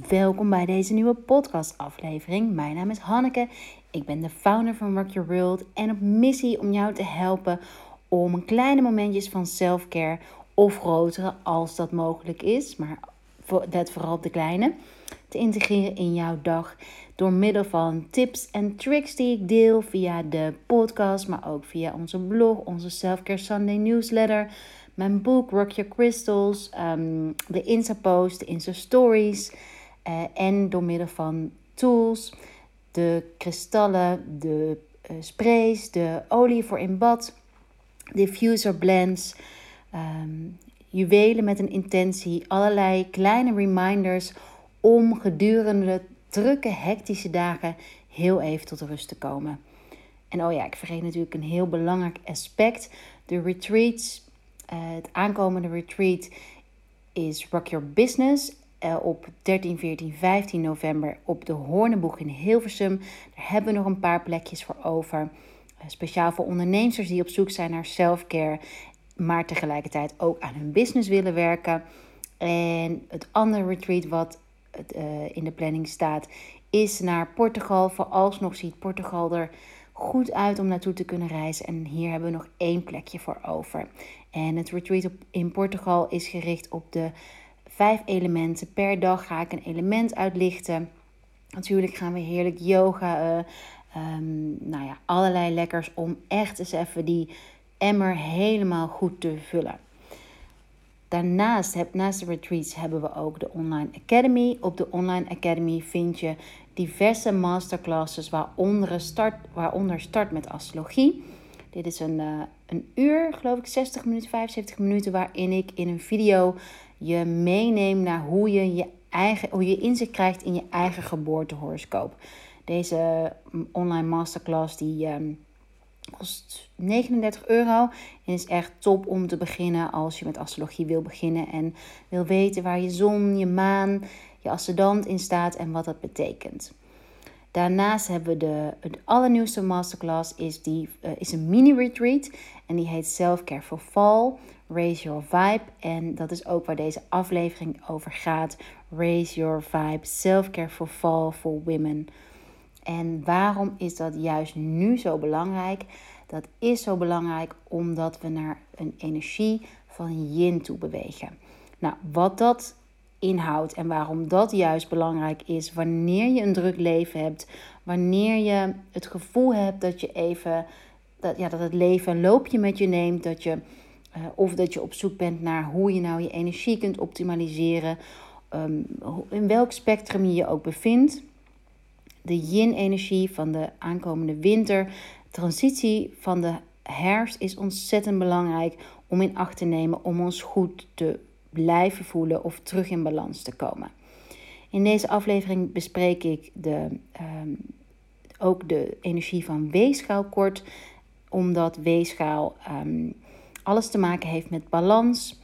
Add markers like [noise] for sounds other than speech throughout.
Welkom bij deze nieuwe podcastaflevering. Mijn naam is Hanneke. Ik ben de founder van Rock Your World en op missie om jou te helpen om kleine momentjes van selfcare of grotere, als dat mogelijk is, maar let vooral de kleine, te integreren in jouw dag door middel van tips en tricks die ik deel via de podcast, maar ook via onze blog, onze Selfcare Sunday newsletter mijn boek Rock Your Crystals, um, de Insta-post, de Insta-stories uh, en door middel van tools, de kristallen, de uh, sprays, de olie voor in bad, diffuser blends, um, juwelen met een intentie, allerlei kleine reminders om gedurende drukke, hectische dagen heel even tot rust te komen. En oh ja, ik vergeet natuurlijk een heel belangrijk aspect. De retreats eh, het aankomende retreat is Rock Your Business op 13, 14, 15 november op de Hoornenboeg in Hilversum. Daar hebben we nog een paar plekjes voor over. Uh, speciaal voor ondernemers die op zoek zijn naar self-care, maar tegelijkertijd ook aan hun business willen werken. En het andere retreat wat in de planning staat is naar Portugal. Vooralsnog ziet Portugal er goed uit om naartoe te kunnen reizen. En hier hebben we nog één plekje voor over. En het retreat in Portugal is gericht op de vijf elementen. Per dag ga ik een element uitlichten. Natuurlijk gaan we heerlijk yoga. Uh, nou ja, allerlei lekkers om echt eens even die emmer helemaal goed te vullen. Daarnaast, naast de retreats, hebben we ook de Online Academy. Op de Online Academy vind je diverse masterclasses, waaronder start, waaronder start met astrologie. Dit is een, uh, een uur, geloof ik, 60 minuten, 75 minuten, waarin ik in een video je meeneem naar hoe je, je, eigen, hoe je inzicht krijgt in je eigen geboortehoroscoop. Deze mm, online masterclass die um, kost 39 euro en is echt top om te beginnen als je met astrologie wil beginnen en wil weten waar je zon, je maan, je ascendant in staat en wat dat betekent. Daarnaast hebben we de, de allernieuwste masterclass, is, die, uh, is een mini-retreat. En die heet Self-Care for Fall, Raise Your Vibe. En dat is ook waar deze aflevering over gaat. Raise Your Vibe, Self-Care for Fall for Women. En waarom is dat juist nu zo belangrijk? Dat is zo belangrijk omdat we naar een energie van yin toe bewegen. Nou, wat dat inhoudt en waarom dat juist belangrijk is wanneer je een druk leven hebt, wanneer je het gevoel hebt dat je even dat, ja, dat het leven een loopje met je neemt, dat je uh, of dat je op zoek bent naar hoe je nou je energie kunt optimaliseren, um, in welk spectrum je je ook bevindt. De yin-energie van de aankomende winter, transitie van de herfst is ontzettend belangrijk om in acht te nemen om ons goed te blijven voelen of terug in balans te komen. In deze aflevering bespreek ik de, um, ook de energie van weegschaal kort, omdat weegschaal um, alles te maken heeft met balans.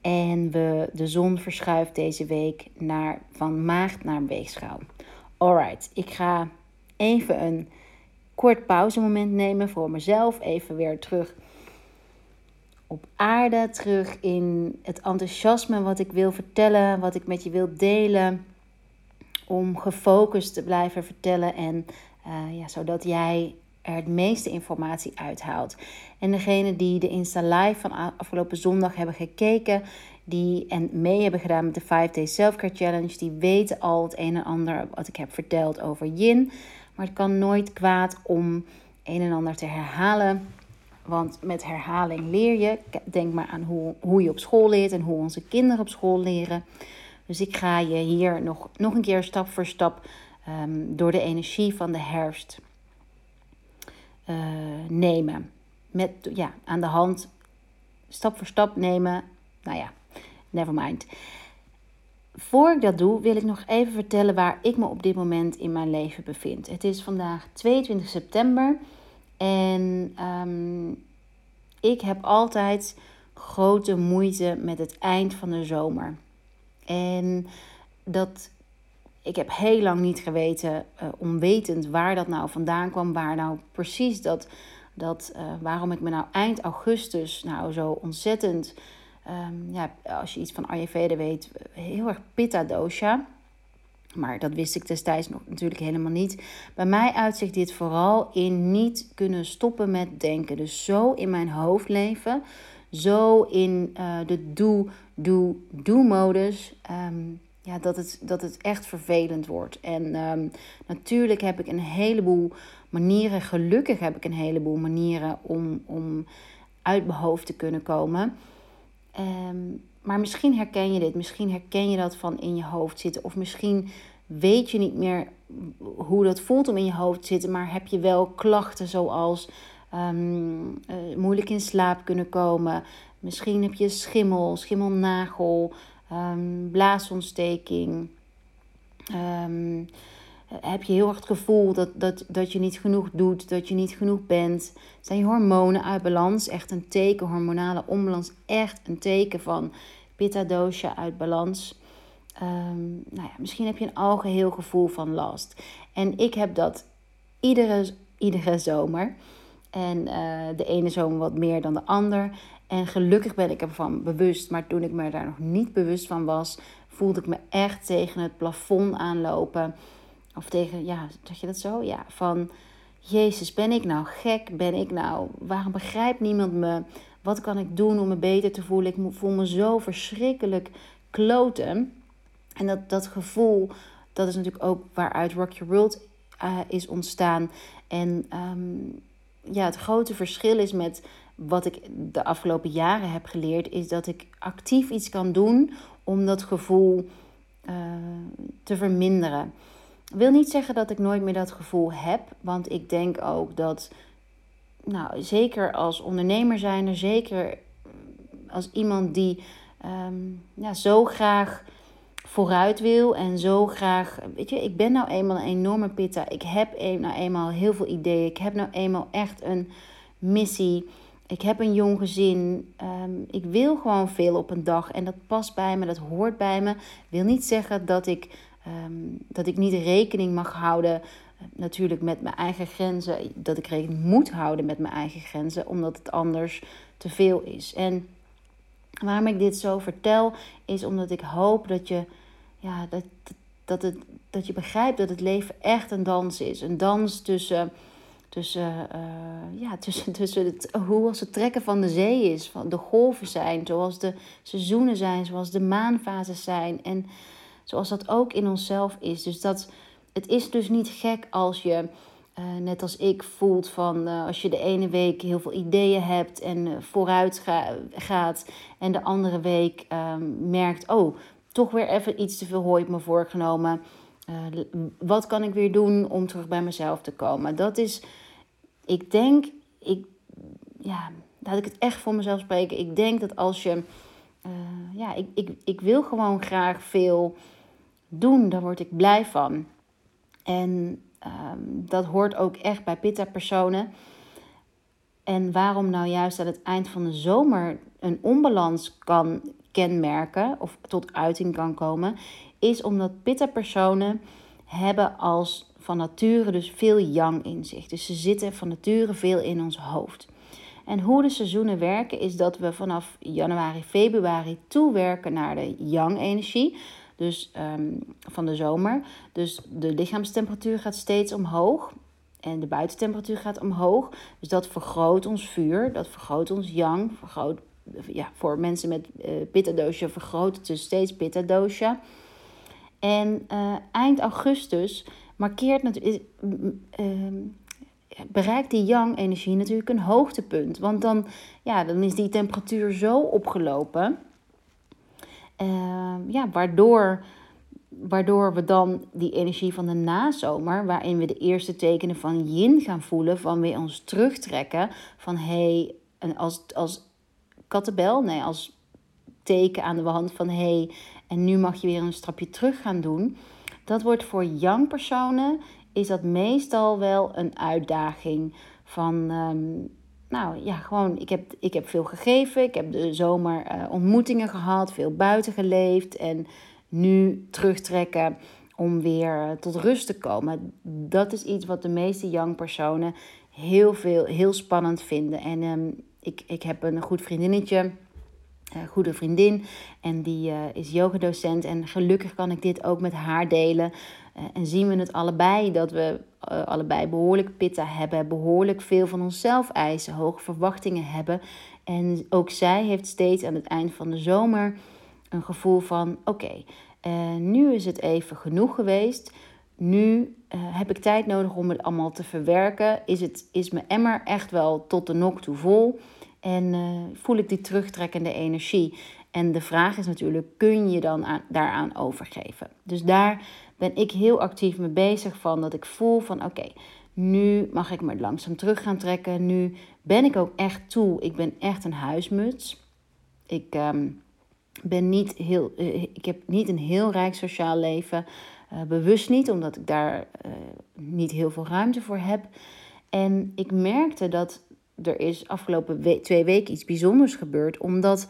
En we, de zon verschuift deze week naar, van maagd naar weegschaal. Alright, ik ga even een kort pauzemoment nemen voor mezelf. Even weer terug op aarde, terug in het enthousiasme wat ik wil vertellen, wat ik met je wil delen. Om gefocust te blijven vertellen en uh, ja, zodat jij er het meeste informatie uithaalt. En degene die de Insta Live van afgelopen zondag hebben gekeken, die en mee hebben gedaan met de 5 Day Self-Care Challenge, die weten al het een en ander wat ik heb verteld over yin. Maar het kan nooit kwaad om een en ander te herhalen. Want met herhaling leer je. Denk maar aan hoe, hoe je op school leert en hoe onze kinderen op school leren. Dus ik ga je hier nog, nog een keer stap voor stap um, door de energie van de herfst uh, nemen. Met, ja, aan de hand, stap voor stap nemen. Nou ja, never mind. Voor ik dat doe, wil ik nog even vertellen waar ik me op dit moment in mijn leven bevind. Het is vandaag 22 september. En um, ik heb altijd grote moeite met het eind van de zomer. En dat, ik heb heel lang niet geweten, uh, onwetend waar dat nou vandaan kwam, waar nou precies dat, dat uh, waarom ik me nou eind augustus nou zo ontzettend, um, ja, als je iets van Ayurveda weet, heel erg pitta dosha. Maar dat wist ik destijds nog natuurlijk helemaal niet. Bij mij uitzicht dit vooral in niet kunnen stoppen met denken. Dus zo in mijn hoofd leven. Zo in uh, de do, do, do-modus. Ehm, ja, dat, het, dat het echt vervelend wordt. En um, natuurlijk heb ik een heleboel manieren, gelukkig heb ik een heleboel manieren om, om uit mijn hoofd te kunnen komen. Um, maar misschien herken je dit, misschien herken je dat van in je hoofd zitten. Of misschien weet je niet meer hoe dat voelt om in je hoofd te zitten, maar heb je wel klachten zoals um, moeilijk in slaap kunnen komen. Misschien heb je schimmel, schimmelnagel, um, blaasontsteking. Um, heb je heel erg het gevoel dat, dat, dat je niet genoeg doet, dat je niet genoeg bent. Zijn je hormonen uit balans? Echt een teken, hormonale onbalans, echt een teken van pitta dosha uit balans. Um, nou ja, misschien heb je een algeheel gevoel van last. En ik heb dat iedere, iedere zomer. En uh, de ene zomer wat meer dan de ander. En gelukkig ben ik ervan bewust. Maar toen ik me daar nog niet bewust van was, voelde ik me echt tegen het plafond aanlopen. Of tegen, ja, zeg je dat zo? Ja, van Jezus, ben ik nou gek? Ben ik nou, waarom begrijpt niemand me? Wat kan ik doen om me beter te voelen? Ik voel me zo verschrikkelijk kloten. En dat, dat gevoel, dat is natuurlijk ook waaruit Rock Your World uh, is ontstaan. En um, ja, het grote verschil is met wat ik de afgelopen jaren heb geleerd, is dat ik actief iets kan doen om dat gevoel uh, te verminderen. wil niet zeggen dat ik nooit meer dat gevoel heb, want ik denk ook dat, nou, zeker als ondernemer zijn er, zeker als iemand die um, ja, zo graag vooruit wil en zo graag. Weet je, ik ben nou eenmaal een enorme pitta. Ik heb nou eenmaal heel veel ideeën. Ik heb nou eenmaal echt een missie. Ik heb een jong gezin. Ehm, ik wil gewoon veel op een dag. En dat past bij me, dat hoort bij me. Wil niet zeggen dat ik, ehm, dat ik niet rekening mag houden. Eh, natuurlijk met mijn eigen grenzen. Dat ik rekening moet houden met mijn eigen grenzen. Omdat het anders te veel is. En waarom ik dit zo vertel, is omdat ik hoop dat je ja, dat, dat, het, dat je begrijpt dat het leven echt een dans is. Een dans tussen, tussen, uh, ja, tussen, tussen het, hoe als het trekken van de zee is. Van de golven zijn, zoals de seizoenen zijn, zoals de maanfases zijn. En zoals dat ook in onszelf is. Dus dat, het is dus niet gek als je... Uh, net als ik voelt van uh, als je de ene week heel veel ideeën hebt en uh, vooruit ga, gaat en de andere week ehm, merkt, oh, toch weer even iets te veel hooi op me voorgenomen. Wat kan ik weer doen om terug bij mezelf te komen? Dat is, ik denk, ik, ja, laat ik het echt voor mezelf spreken. Ik denk dat als je, ja, ik, ik, ik wil gewoon graag veel doen, daar word ik blij van. En um, dat hoort ook echt bij pitta-personen. En waarom nou juist aan het eind van de zomer een onbalans kan kenmerken of tot uiting kan komen, is omdat pitta-personen hebben als van nature dus veel yang in zich. Dus ze zitten van nature veel in ons hoofd. En hoe de seizoenen werken is dat we vanaf januari, februari toewerken naar de yang-energie. Dus um, van de zomer. Dus de lichaamstemperatuur gaat steeds omhoog. En de buitentemperatuur gaat omhoog. Dus dat vergroot ons vuur, dat vergroot ons yang, vergroot ja, voor mensen met uh, vergroot het dus steeds pitta. En uh, eind augustus markeert natuurlijk, uh, bereikt die yang-energie natuurlijk een hoogtepunt. Want dan, ja, dan is die temperatuur zo opgelopen. Ehm, ja, waardoor, waardoor we dan die energie van de nazomer, waarin we de eerste tekenen van yin gaan voelen, van weer ons terugtrekken. Van hé, hey, als, als kattenbel. Nee, als teken aan de wand van hé, hey, en nu mag je weer een stapje terug gaan doen. Dat wordt voor young personen is dat meestal wel een uitdaging van um, nou ja, gewoon, ik heb, ik heb veel gegeven. Ik heb de zomer uh, ontmoetingen gehad, veel buiten geleefd. En nu terugtrekken om weer tot rust te komen. Dat is iets wat de meeste young personen heel, veel, heel spannend vinden. En um, ik, ik heb een goed vriendinnetje. goede vriendin. En die is yogadocent. En gelukkig kan ik dit ook met haar delen. En zien we het allebei dat we allebei behoorlijk pitta hebben. Behoorlijk veel van onszelf eisen. Hoge verwachtingen hebben. En ook zij heeft steeds aan het eind van de zomer een gevoel van: oké, nu is het even genoeg geweest. Nu eh, heb ik tijd nodig om het allemaal te verwerken. Is, het, is mijn emmer echt wel tot de nok toe vol? En voel ik die terugtrekkende energie? En de vraag is natuurlijk, kun je dan aan, daaraan overgeven? Dus daar ben ik heel actief mee bezig van dat ik voel van oké, nu mag ik me langzaam terug gaan trekken. Nu ben ik ook echt toe. Ik ben echt een huismuts. Ik um, ben niet heel, uh, ik heb niet een heel rijk sociaal leven. Uh, bewust niet, omdat ik daar uh, niet heel veel ruimte voor heb. En ik merkte dat er is afgelopen we twee weken iets bijzonders gebeurd, omdat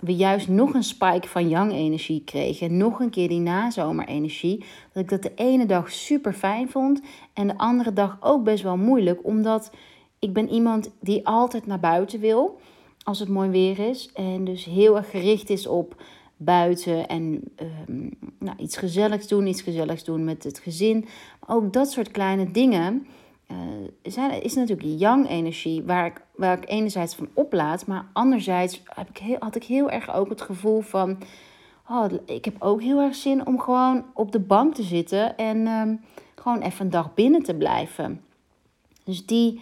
we juist nog een spike van yang-energie kregen. Nog een keer die nazomerenergie. Dat ik dat de ene dag super fijn vond en de andere dag ook best wel moeilijk, omdat ik ben iemand die altijd naar buiten wil als het mooi weer is. En dus heel erg gericht is op buiten en um, nou, iets gezelligs doen, iets gezelligs doen met het gezin. Ook dat soort kleine dingen zijn, is natuurlijk yang-energie waar ik, waar ik enerzijds van oplaad, maar anderzijds heb ik heel, had ik heel erg ook het gevoel van, oh, ik heb ook heel erg zin om gewoon op de bank te zitten en um, gewoon even een dag binnen te blijven. Dus die,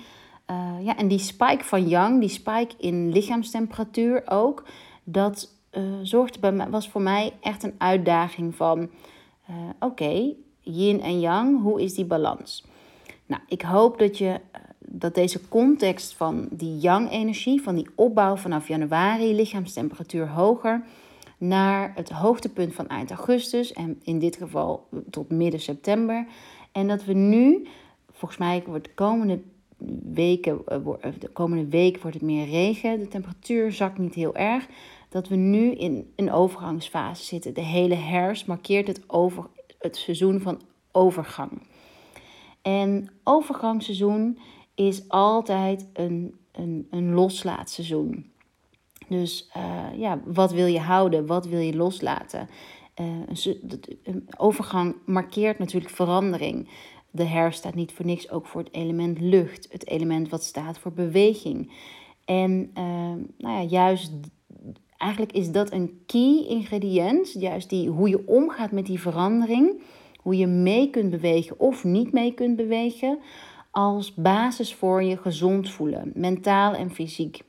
uh, ja, en die spike van yang, die spike in lichaamstemperatuur ook, dat uh, zorgde bij mij, was voor mij echt een uitdaging van... Oké, yin en yang, hoe is die balans? Nou, ik hoop dat, je, uh, dat deze context van die yang-energie... van die opbouw vanaf januari, lichaamstemperatuur hoger... naar het hoogtepunt van eind augustus... en in dit geval tot midden september... en dat we nu, volgens mij wordt de komende weken, de komende week wordt het meer regen. De temperatuur zakt niet heel erg dat we nu in een overgangsfase zitten. De hele herfst markeert het, over, het seizoen van overgang. En overgangsseizoen is altijd een, een, een loslaatseizoen. Dus uh, ja, wat wil je houden? Wat wil je loslaten? Uh, een overgang markeert natuurlijk verandering. De herfst staat niet voor niks ook voor het element lucht, het element wat staat voor beweging. En uh, nou ja, juist eigenlijk is dat een key ingrediënt. Juist die, hoe je omgaat met die verandering. Hoe je mee kunt bewegen of niet mee kunt bewegen. Als basis voor je gezond voelen, mentaal en fysiek.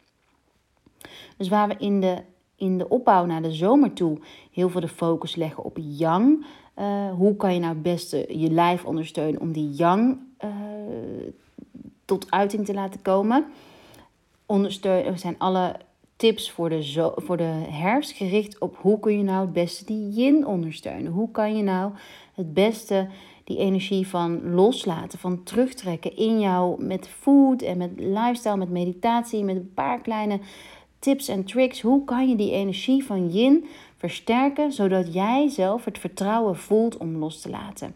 Dus waar we in de, in de opbouw naar de zomer toe heel veel de focus leggen op yang. Uh, hoe kan je nou het beste je lijf ondersteunen om die yang uh, tot uiting te laten komen? Ondersteunen zijn alle tips voor de, voor de herfst gericht op hoe kun je nou het beste die yin ondersteunen. Hoe kan je nou het beste die energie van loslaten, van terugtrekken in jou met food en met lifestyle, met meditatie, met een paar kleine tips en tricks. Hoe kan je die energie van yin versterken zodat jij zelf het vertrouwen voelt om los te laten?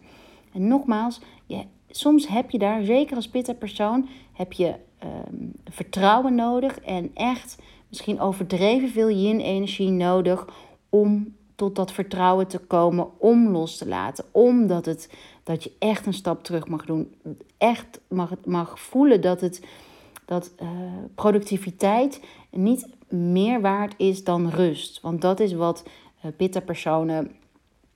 En nogmaals, je, soms heb je daar, zeker als pitta persoon, heb je um, vertrouwen nodig en echt misschien overdreven veel yin-energie nodig om tot dat vertrouwen te komen, om los te laten. Omdat het, dat je echt een stap terug mag doen. Echt mag, mag voelen dat, het, dat uh, productiviteit niet meer waard is dan rust. Want dat is wat uh, pitta-personen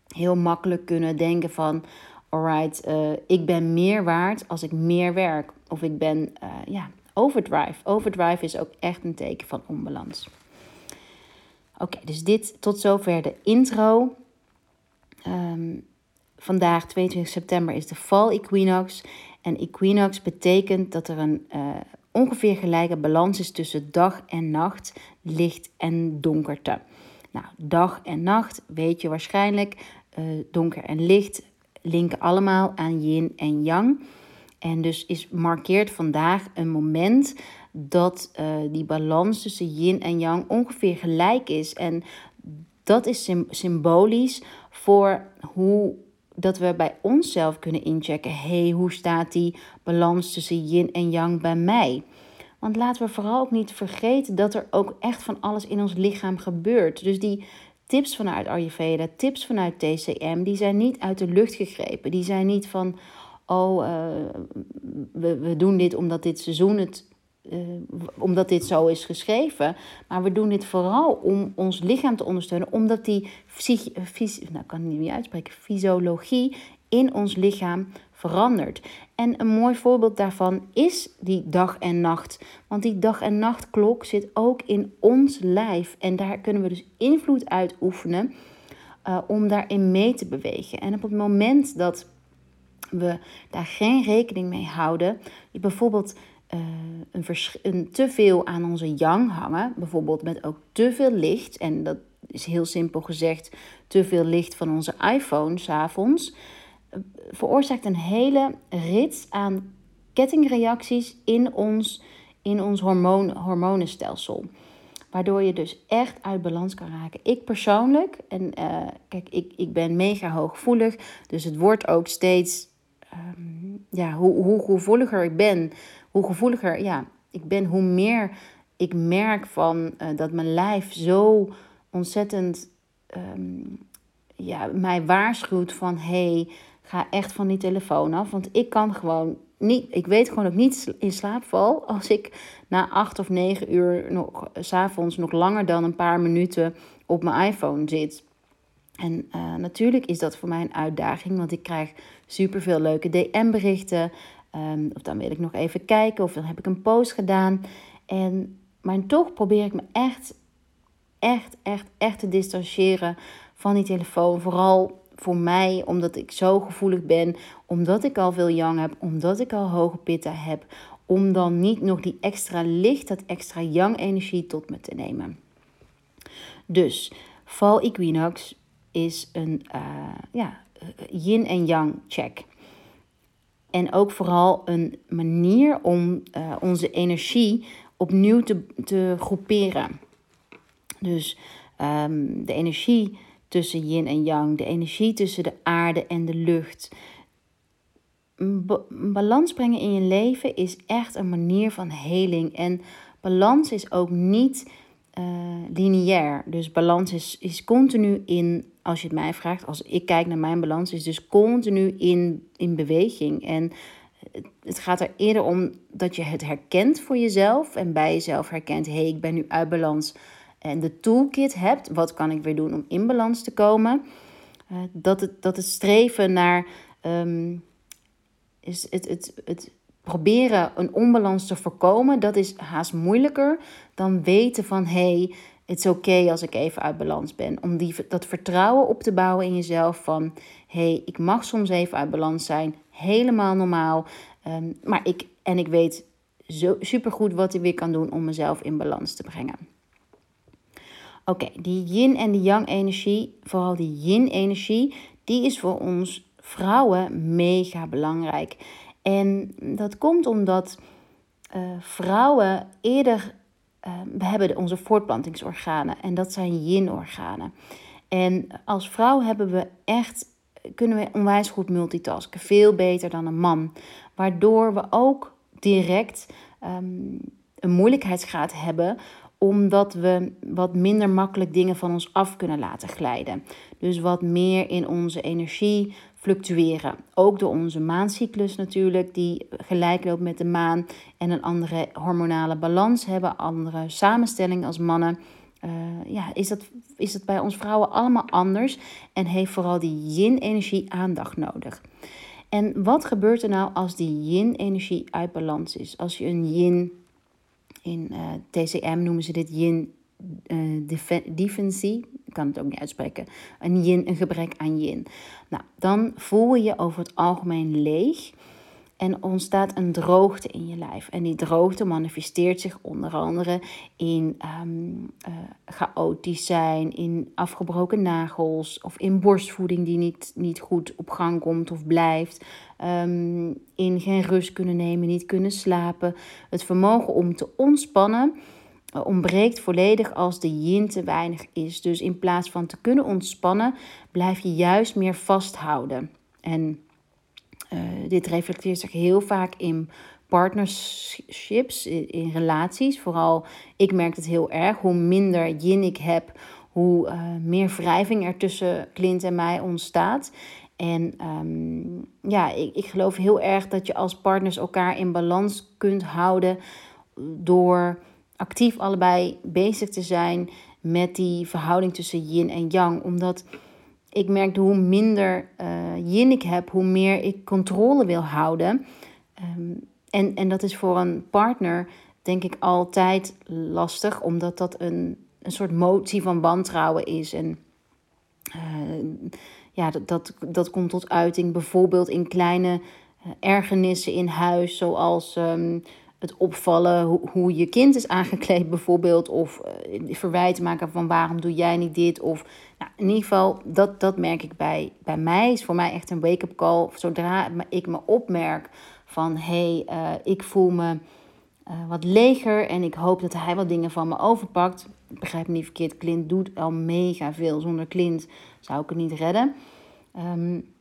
heel makkelijk kunnen denken van... Alright, uh, ik ben meer waard als ik meer werk. Of ik ben, ja, overdrive. Overdrive is ook echt een teken van onbalans. Oké, dus dit tot zover de intro. Um, vandaag, 22 september, is de fall equinox. En equinox betekent dat er een uh, ongeveer gelijke balans is tussen dag en nacht, licht en donkerte. Nou, dag en nacht weet je waarschijnlijk. Uh, donker en licht linken allemaal aan yin en yang. En dus is markeert vandaag een moment dat uh, die balans tussen yin en yang ongeveer gelijk is. En dat is symbolisch voor hoe dat we bij onszelf kunnen inchecken. hey, hoe staat die balans tussen yin en yang bij mij? Want laten we vooral ook niet vergeten dat er ook echt van alles in ons lichaam gebeurt. Dus die tips vanuit Ayurveda, tips vanuit TCM, die zijn niet uit de lucht gegrepen. Die zijn niet van, oh, uh, we, we doen dit omdat dit seizoen het uh, omdat dit zo is geschreven. Maar we doen dit vooral om ons lichaam te ondersteunen, omdat die fysi nou, kan niet meer uitspreken, fysiologie in ons lichaam verandert. En een mooi voorbeeld daarvan is die dag en nacht. Want die dag en nachtklok zit ook in ons lijf. En daar kunnen we dus invloed uitoefenen uh, om daarin mee te bewegen. En op het moment dat we daar geen rekening mee houden, bijvoorbeeld uh, een, een te veel aan onze yang hangen, bijvoorbeeld met ook te veel licht, en dat is heel simpel gezegd, te veel licht van onze iPhone s'avonds, uh, veroorzaakt een hele rits aan kettingreacties in ons, in ons hormoon, hormonenstelsel. Waardoor je dus echt uit balans kan raken. Ik persoonlijk, en uh, kijk, ik, ik ben mega hooggevoelig, dus het wordt ook steeds, um, ja, hoe, hoe gevoeliger ik ben, hoe gevoeliger ja, ik ben, hoe meer ik merk van uh, dat mijn lijf zo ontzettend um, ja, mij waarschuwt van hey, ga echt van die telefoon af. Want ik kan gewoon niet, ik weet gewoon ook niet in slaap val als ik na acht of negen uur nog s'avonds nog langer dan een paar minuten op mijn iPhone zit. En uh, natuurlijk is dat voor mij een uitdaging, want ik krijg superveel leuke DM-berichten. Um, of dan wil ik nog even kijken, of dan heb ik een post gedaan. En, maar toch probeer ik me echt, echt, echt, echt te distancieren van die telefoon. Vooral voor mij, omdat ik zo gevoelig ben, omdat ik al veel yang heb, omdat ik al hoge pitta heb, om dan niet nog die extra licht, dat extra yang energie tot me te nemen. Dus val equinox is een uh, ja, yin en yang check. En ook vooral een manier om uh, onze energie opnieuw te, te groeperen. Dus um, de energie tussen yin en yang, de energie tussen de aarde en de lucht. Ba balans brengen in je leven is echt een manier van heling. En balans is ook niet lineair. Dus balans is, is continu in, als je het mij vraagt, als ik kijk naar mijn balans, is dus continu in, in beweging. En het gaat er eerder om dat je het herkent voor jezelf en bij jezelf herkent: hé, hey, ik ben nu uit balans. En de toolkit hebt, wat kan ik weer doen om in balans te komen? Uh, dat, het, dat het streven naar um, is het, het, het proberen een onbalans te voorkomen, dat is haast moeilijker dan weten van hey, het is oké als ik even uit balans ben. Om die, dat vertrouwen op te bouwen in jezelf van hey, ik mag soms even uit balans zijn, helemaal normaal. Um, maar ik, en ik weet zo, supergoed wat ik weer kan doen om mezelf in balans te brengen. Oké, die yin en die yang energie, vooral die yin energie, die is voor ons vrouwen mega belangrijk. En dat komt omdat uh, vrouwen eerder, uh, we hebben onze voortplantingsorganen en dat zijn yin-organen. En als vrouw hebben we echt, kunnen we onwijs goed multitasken, veel beter dan een man. Waardoor we ook direct um, een moeilijkheidsgraad hebben omdat we wat minder makkelijk dingen van ons af kunnen laten glijden. Dus wat meer in onze energie fluctueren. Ook door onze maancyclus natuurlijk, die gelijk loopt met de maan en een andere hormonale balans hebben, andere samenstelling als mannen. Uh, ja, is dat, is dat bij ons vrouwen allemaal anders en heeft vooral die yin-energie aandacht nodig. En wat gebeurt er nou als die yin-energie uit balans is? Als je een yin, in eh, TCM noemen ze dit yin uh, defensie, kan het ook niet uitspreken, een yin, een gebrek aan yin. Nou, dan voel je je over het algemeen leeg en ontstaat een droogte in je lijf. En die droogte manifesteert zich onder andere in um, uh, chaotisch zijn, in afgebroken nagels of in borstvoeding die niet, niet goed op gang komt of blijft. Um, in geen rust kunnen nemen, niet kunnen slapen. Het vermogen om te ontspannen eh, ontbreekt volledig als de yin te weinig is. Dus in plaats van te kunnen ontspannen, blijf je juist meer vasthouden. En uh, dit reflecteert zich heel vaak in partnerships, in, relaties. Vooral, ik merk het heel erg. Hoe minder yin ik heb, hoe uh, meer wrijving er tussen Clint en mij ontstaat. En ehm, ja, ik, ik geloof heel erg dat je als partners elkaar in balans kunt houden door actief allebei bezig te zijn met die verhouding tussen yin en yang. Omdat ik merk hoe minder uh, yin ik heb, hoe meer ik controle wil houden. Ehm, en, en dat is voor een partner denk ik altijd lastig, omdat dat een, een soort motie van wantrouwen is. En uh, ja, dat, dat, dat komt tot uiting bijvoorbeeld in kleine uh, ergernissen in huis, zoals um, het opvallen hoe, hoe je kind is aangekleed bijvoorbeeld, of uh, verwijten maken van waarom doe jij niet dit, of nou, in ieder geval, dat, dat merk ik bij, bij mij, is voor mij echt een wake-up call. Zodra ik me opmerk van hé, hey, uh, ik voel me wat leger en ik hoop dat hij wat dingen van me overpakt. Begrijp me niet verkeerd, Clint doet al mega veel. Zonder Clint zou ik het niet redden. Um,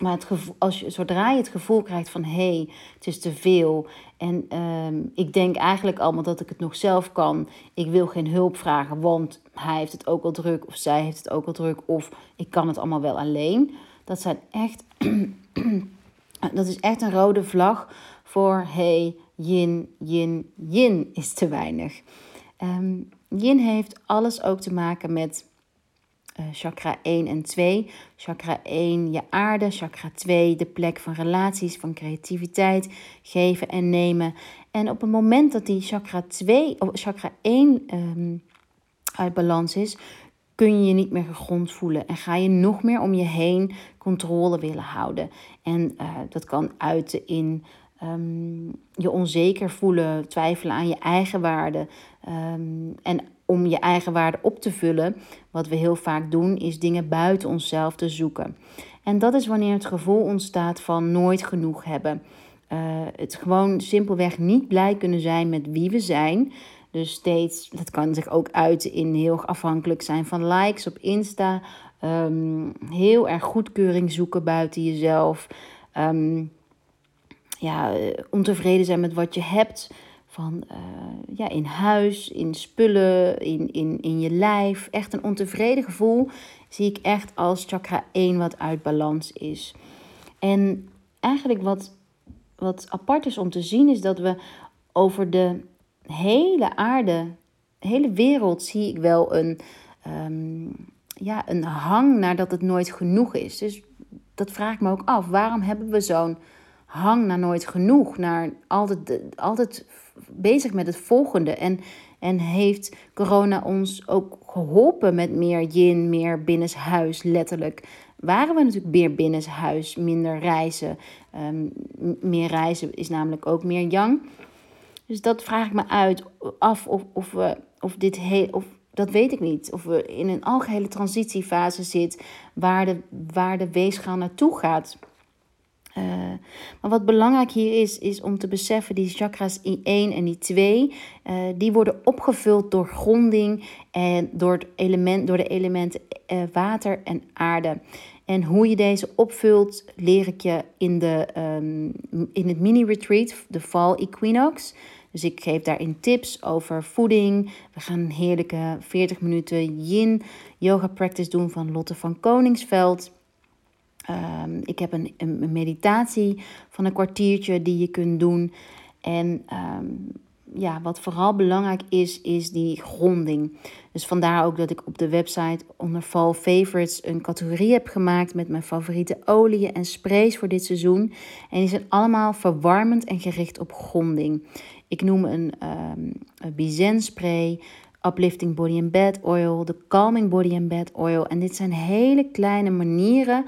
maar het gevoel, als je, zodra je het gevoel krijgt van hé, hey, het is te veel. En um, ik denk eigenlijk allemaal dat ik het nog zelf kan. Ik wil geen hulp vragen, want hij heeft het ook al druk. Of zij heeft het ook al druk. Of ik kan het allemaal wel alleen. Dat zijn echt. [clears throat] dat is echt een rode vlag voor hey, yin, yin, yin is te weinig. Um, yin heeft alles ook te maken met chakra 1 en 2. Chakra 1 je aarde, chakra 2 de plek van relaties, van creativiteit, geven en nemen. En op het moment dat die chakra 2 of chakra 1 um, uit balans is, kun je je niet meer gegrond voelen en ga je nog meer om je heen controle willen houden. En uh, dat kan uiten in um, je onzeker voelen, twijfelen aan je eigen waarde. Um, en om je eigen waarde op te vullen, wat we heel vaak doen, is dingen buiten onszelf te zoeken. En dat is wanneer het gevoel ontstaat van nooit genoeg hebben. Uh, het gewoon simpelweg niet blij kunnen zijn met wie we zijn. Dus steeds, dat kan zich ook uiten in heel afhankelijk zijn van likes op Insta. Um, heel erg goedkeuring zoeken buiten jezelf. Ja, ontevreden zijn met wat je hebt. Van uh, ja, in huis, in spullen, in, in, in je lijf. Echt een ontevreden gevoel zie ik echt als chakra 1 wat uit balans is. En eigenlijk wat, wat apart is om te zien is dat we over de hele aarde, de hele wereld zie ik wel een, um, ja, een hang naar dat het nooit genoeg is. Dus dat vraag ik me ook af. Waarom hebben we zo'n hang naar nooit genoeg? Naar altijd, altijd bezig met het volgende. En, en heeft corona ons ook geholpen met meer yin, meer binnenshuis, letterlijk. Waren we natuurlijk meer binnenshuis, minder reizen. Um, meer reizen is namelijk ook meer yang. Dus dat vraag ik me uit af of, of, we, of dit heel. Of, dat weet ik niet. Of we in een algehele transitiefase zitten waar de, waar de naartoe gaat. Uh, maar wat belangrijk hier is, is om te beseffen, die chakras I1 en I2, uh, die worden opgevuld door gronding en door, het element, door de elementen uh, water en aarde. En hoe je deze opvult, leer ik je in, de, um, in het mini-retreat, de Fall Equinox. Dus ik geef daarin tips over voeding. We gaan een heerlijke 40 minuten yin yoga practice doen van Lotte van Koningsveld. Um, ik heb een, een, meditatie van een kwartiertje die je kunt doen. En um, ja, wat vooral belangrijk is, is die gronding. Dus vandaar ook dat ik op de website onder Fall Favorites een categorie heb gemaakt met mijn favoriete oliën en sprays voor dit seizoen. En die zijn allemaal verwarmend en gericht op gronding. Ik noem een, um, een Bizen spray, Uplifting Body and Bed Oil, de Calming Body and Bed Oil. En dit zijn hele kleine manieren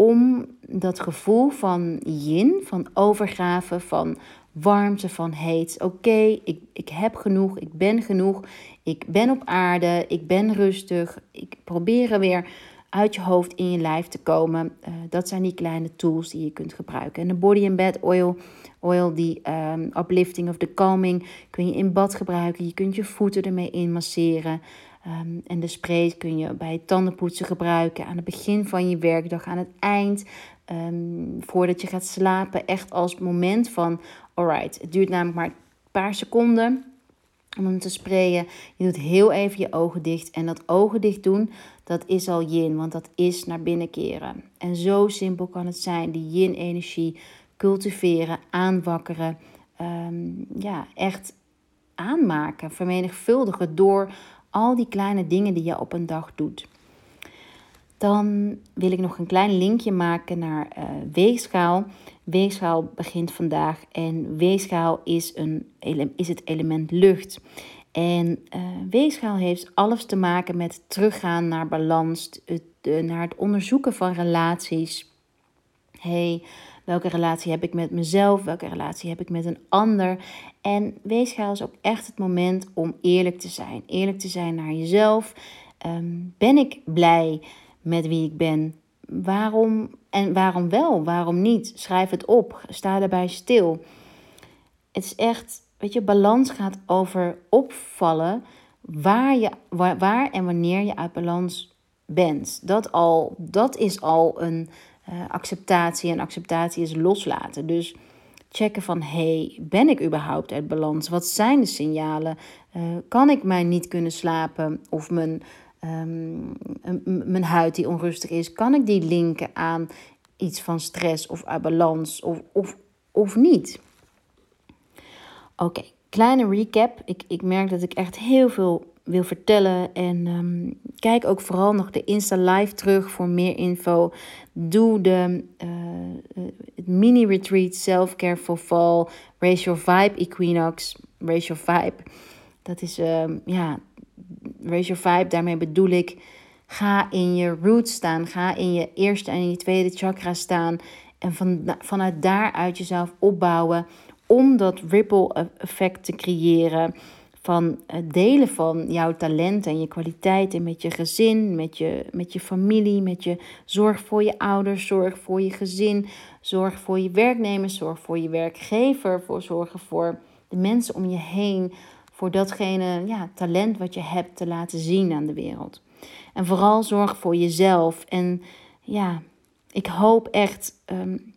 om dat gevoel van yin, van overgave, van warmte, van heet. Oké, ik, ik heb genoeg, ik ben genoeg, ik ben op aarde, ik ben rustig. Ik probeer er weer uit je hoofd in je lijf te komen. Uh, dat zijn die kleine tools die je kunt gebruiken. En de body and bed oil, oil die um, uplifting of the calming, kun je in bad gebruiken. Je kunt je voeten ermee in masseren. Ehm, en de spray kun je bij het tandenpoetsen gebruiken. Aan het begin van je werkdag, aan het eind. Ehm, voordat je gaat slapen. Echt als moment van, alright, het duurt namelijk maar een paar seconden om hem te sprayen. Je doet heel even je ogen dicht. En dat ogen dicht doen, dat is al yin, want dat is naar binnen keren. En zo simpel kan het zijn, die yin-energie cultiveren, aanwakkeren. Ehm, ja, echt aanmaken, vermenigvuldigen door al die kleine dingen die je op een dag doet. Dan wil ik nog een klein linkje maken naar uh, weegschaal. Weegschaal begint vandaag en weegschaal is, een, is het element lucht. En uh, weegschaal heeft alles te maken met teruggaan naar balans, naar het onderzoeken van relaties. Hey, welke relatie heb ik met mezelf? Welke relatie heb ik met een ander? En weegschaal is ook echt het moment om eerlijk te zijn. Eerlijk te zijn naar jezelf. Ehm, ben ik blij met wie ik ben? Waarom en waarom wel? Waarom niet? Schrijf het op. Sta daarbij stil. Het is echt, weet je, balans gaat over opvallen waar, je, waar, waar en wanneer je uit balans bent. Dat, al, dat is al een uh, acceptatie. En acceptatie is loslaten. Dus checken van, hey, ben ik überhaupt uit balans? Wat zijn de signalen? Uh, kan ik mij niet kunnen slapen of mijn um, mijn huid die onrustig is, kan ik die linken aan iets van stress of uit balans of, of, of niet? Oké, kleine recap. Ik, ik merk dat ik echt heel veel wil vertellen. En um, kijk ook vooral nog de Insta Live terug voor meer info. Doe de uh, mini retreat Self-Care for Fall. Raise Your Vibe Equinox. Raise Your Vibe. Dat is uh, ja, raise your vibe, daarmee bedoel ik, ga in je roots staan. Ga in je eerste en je tweede chakra staan. En van, vanuit daaruit jezelf opbouwen om dat ripple effect te creëren van het delen van jouw talenten en je kwaliteiten met je gezin, met je, met je familie, met je zorg voor je ouders, zorg voor je gezin, zorg voor je werknemers, zorg voor je werkgever, voor zorgen voor de mensen om je heen, voor datgene ja, talent wat je hebt te laten zien aan de wereld. En vooral zorg voor jezelf. En ja, ik hoop echt um,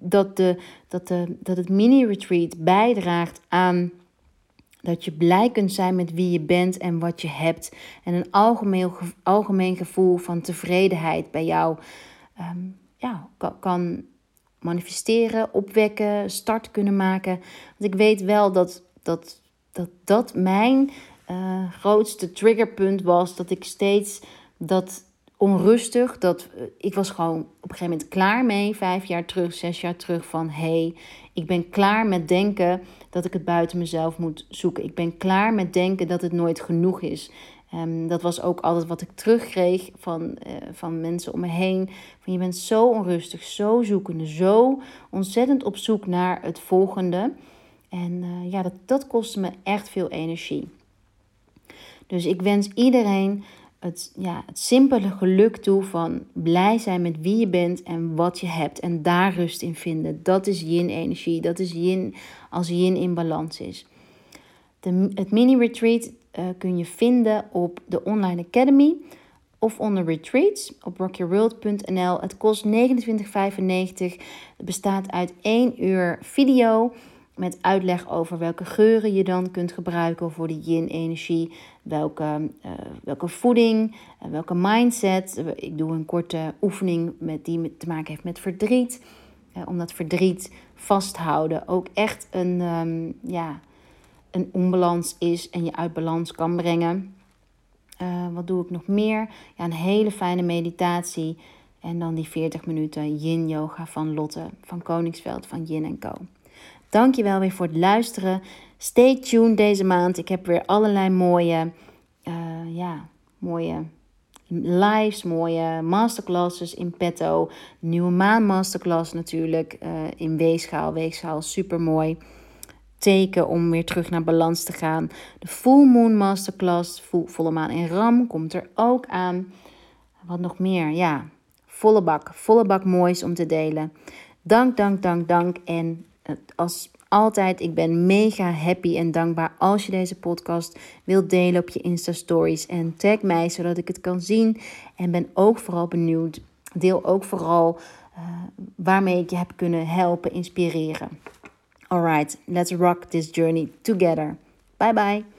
dat, de, dat, de, dat het mini-retreat bijdraagt aan dat je blij kunt zijn met wie je bent en wat je hebt. En een algemeen, algemeen gevoel van tevredenheid bij jou um, ja, kan, manifesteren, opwekken, start kunnen maken. Want ik weet wel dat, dat dat dat mijn uh, grootste triggerpunt was. Dat ik steeds dat onrustig, dat uh, ik was gewoon op een gegeven moment klaar mee, vijf jaar terug, zes jaar terug, van hé, hey, ik ben klaar met denken dat ik het buiten mezelf moet zoeken. Ik ben klaar met denken dat het nooit genoeg is. Um, dat was ook altijd wat ik terugkreeg van, uh, van mensen om me heen. Van je bent zo onrustig, zo zoekende, zo ontzettend op zoek naar het volgende. En uh, ja, dat, dat kostte me echt veel energie. Dus ik wens iedereen het, ja, het simpele geluk toe van blij zijn met wie je bent en wat je hebt. En daar rust in vinden. Dat is yin-energie. Dat is yin als yin in balans is. De, het mini-retreat uh, kun je vinden op de Online Academy of onder retreats op rockyourworld.nl. Het kost 29,95. Het bestaat uit één uur video met uitleg over welke geuren je dan kunt gebruiken voor de yin-energie, welke, uh, welke voeding, uh, welke mindset. Ik doe een korte oefening met die te maken heeft met verdriet, uh, omdat verdriet vasthouden ook echt een, um, ja, een onbalans is en je uit balans kan brengen. wat doe ik nog meer? Ja, een hele fijne meditatie. En dan die 40 minuten yin yoga van Lotte van Koningsveld van Yin Co. Dankjewel weer voor het luisteren. Stay tuned deze maand. Ik heb weer allerlei mooie, uh, ja, mooie lives, mooie masterclasses in petto. Nieuwe maan masterclass natuurlijk uh, in Weegschaal. Weegschaal super mooi. Teken om weer terug naar balans te gaan. De Full Moon Masterclass, volle maan in Ram, komt er ook aan. Wat nog meer? Ja, volle bak. Volle bak moois om te delen. Dank, dank, dank, dank. En als altijd, ik ben mega happy en dankbaar als je deze podcast wilt delen op je Insta Stories. En tag mij zodat ik het kan zien. En ben ook vooral benieuwd. Deel ook vooral uh, waarmee ik je heb kunnen helpen, inspireren. Alright, let's rock this journey together. Bye bye.